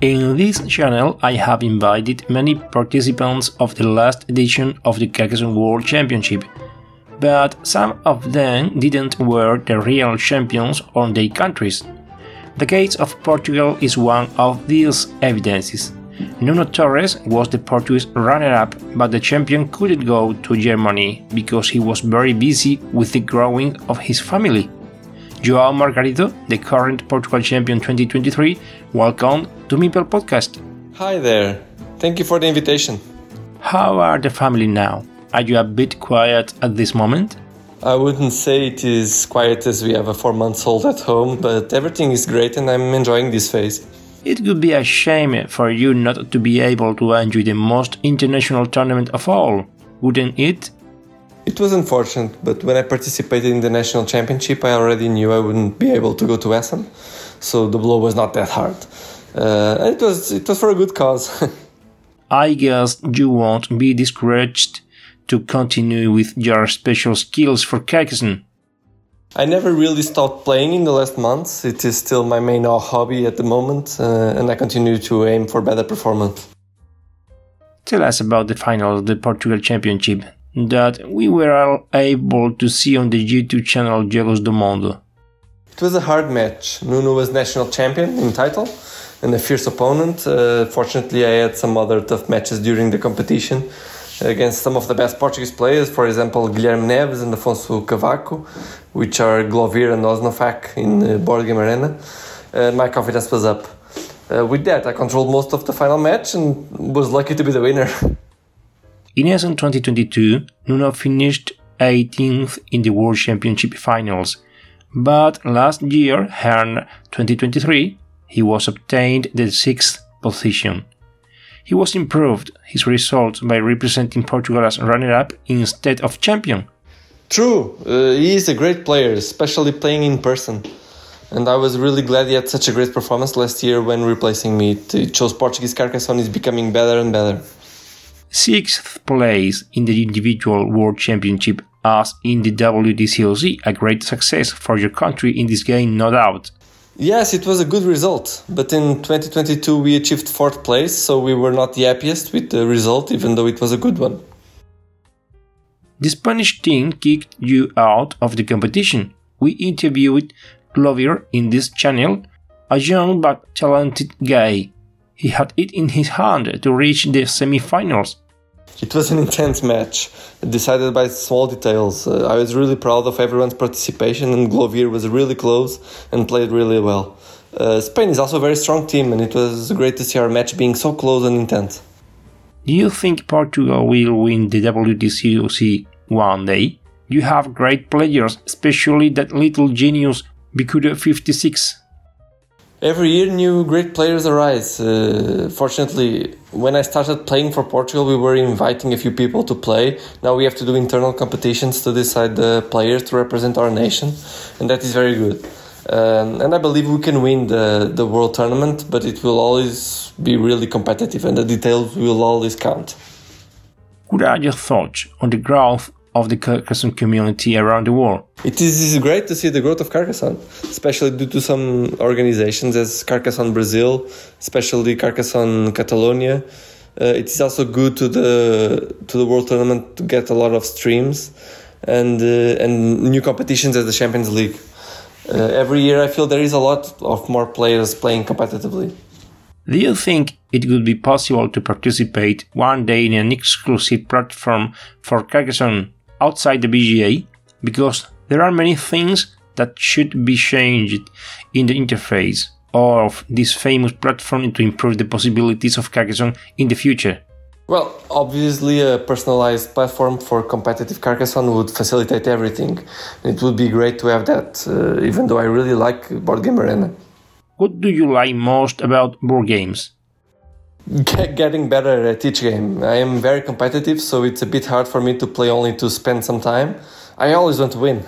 In this channel, I have invited many participants of the last edition of the Carcassonne World Championship, but some of them didn't were the real champions on their countries. The case of Portugal is one of these evidences. Nuno Torres was the Portuguese runner-up, but the champion couldn't go to Germany because he was very busy with the growing of his family. Joao Margarido, the current Portugal champion 2023, welcome to Meeple Podcast. Hi there. Thank you for the invitation. How are the family now? Are you a bit quiet at this moment? I wouldn't say it is quiet as we have a four months old at home, but everything is great and I'm enjoying this phase. It would be a shame for you not to be able to enjoy the most international tournament of all, wouldn't it? It was unfortunate, but when I participated in the national championship, I already knew I wouldn't be able to go to Essen, so the blow was not that hard. Uh, it was it was for a good cause. I guess you won't be discouraged to continue with your special skills for Carcassonne. I never really stopped playing in the last months. It is still my main hobby at the moment, uh, and I continue to aim for better performance. Tell us about the final of the Portugal Championship that we were all able to see on the YouTube channel Jogos do Mundo. It was a hard match. Nuno was national champion in title and a fierce opponent. Uh, fortunately, I had some other tough matches during the competition against some of the best Portuguese players, for example, Guilherme Neves and Afonso Cavaco, which are Glovir and Osnofac in uh, Board Game Arena. Uh, my confidence was up. Uh, with that, I controlled most of the final match and was lucky to be the winner. In Essen 2022, Nuno finished 18th in the World Championship finals, but last year, Hern 2023, he was obtained the 6th position. He was improved his results by representing Portugal as runner-up instead of champion. True, uh, he is a great player, especially playing in person. And I was really glad he had such a great performance last year when replacing me. It shows Portuguese Carcassonne is becoming better and better. Sixth place in the individual world championship as in the WTCOC, a great success for your country in this game, no doubt. Yes, it was a good result, but in 2022 we achieved fourth place, so we were not the happiest with the result, even though it was a good one. The Spanish team kicked you out of the competition. We interviewed Glovir in this channel, a young but talented guy. He had it in his hand to reach the semi-finals. It was an intense match, decided by small details. Uh, I was really proud of everyone's participation, and Glovir was really close and played really well. Uh, Spain is also a very strong team, and it was great to see our match being so close and intense. Do you think Portugal will win the WTCOC one day? You have great players, especially that little genius Bicuda 56. Every year, new great players arise. Uh, fortunately, when I started playing for Portugal, we were inviting a few people to play. Now we have to do internal competitions to decide the players to represent our nation, and that is very good. Um, and I believe we can win the, the world tournament, but it will always be really competitive, and the details will always count. What are your thoughts on the growth of the Carcassonne community around the world? It is great to see the growth of Carcassonne, especially due to some organizations as Carcassonne Brazil, especially Carcassonne Catalonia. Uh, it is also good to the to the World Tournament to get a lot of streams and uh, and new competitions as the Champions League. Uh, every year, I feel there is a lot of more players playing competitively. Do you think it would be possible to participate one day in an exclusive platform for Carcassonne outside the BGA? Because there are many things that should be changed in the interface of this famous platform to improve the possibilities of Carcassonne in the future. Well, obviously, a personalized platform for competitive Carcassonne would facilitate everything. It would be great to have that, uh, even though I really like Board Game Arena. What do you like most about board games? Getting better at each game. I am very competitive, so it's a bit hard for me to play only to spend some time. I always want to win.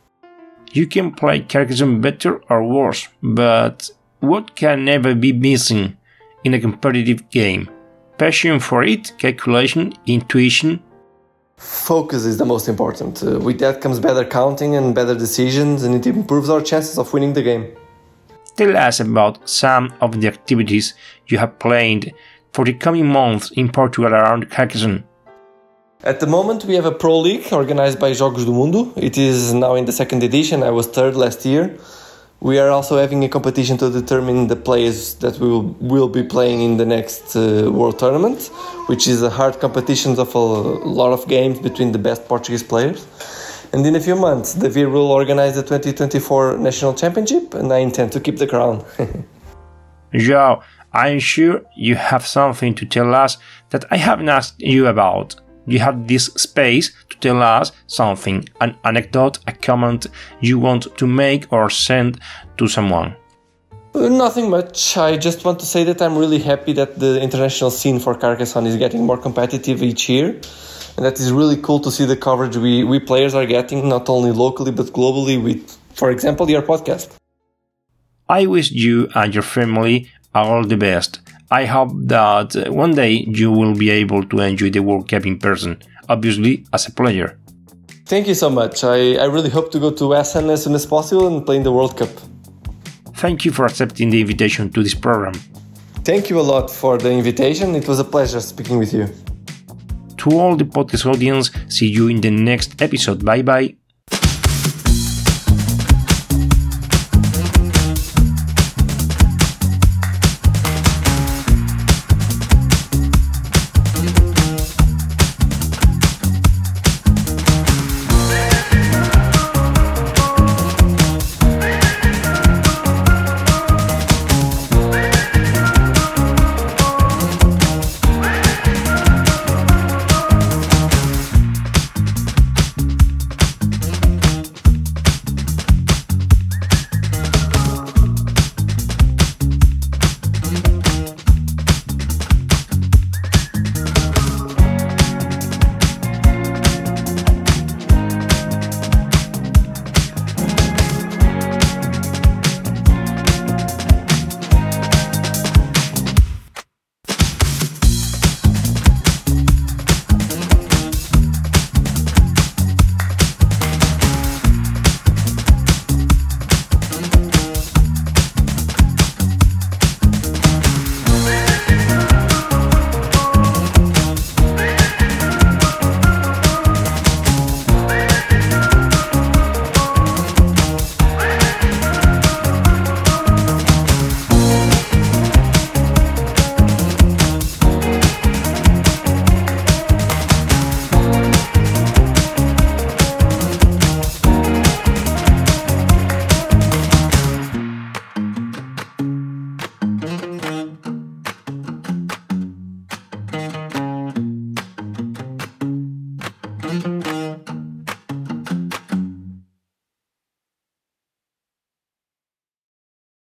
you can play Carcassonne better or worse, but what can never be missing in a competitive game? passion for it, calculation, intuition. Focus is the most important. Uh, with that comes better counting and better decisions, and it improves our chances of winning the game. Tell us about some of the activities you have planned for the coming months in Portugal around Carcassonne. At the moment, we have a pro league organized by Jogos do Mundo. It is now in the second edition. I was third last year. We are also having a competition to determine the players that we will, will be playing in the next uh, World Tournament, which is a hard competition of a lot of games between the best Portuguese players. And in a few months, the VIR will organize the 2024 National Championship, and I intend to keep the crown. João, I'm sure you have something to tell us that I haven't asked you about you have this space to tell us something, an anecdote, a comment you want to make or send to someone. Uh, nothing much. I just want to say that I'm really happy that the international scene for Carcassonne is getting more competitive each year. And that is really cool to see the coverage we, we players are getting, not only locally but globally, with, for example, your podcast. I wish you and your family all the best. I hope that one day you will be able to enjoy the World Cup in person, obviously as a player. Thank you so much. I, I really hope to go to Essen as soon as possible and play in the World Cup. Thank you for accepting the invitation to this program. Thank you a lot for the invitation. It was a pleasure speaking with you. To all the podcast audience, see you in the next episode. Bye bye.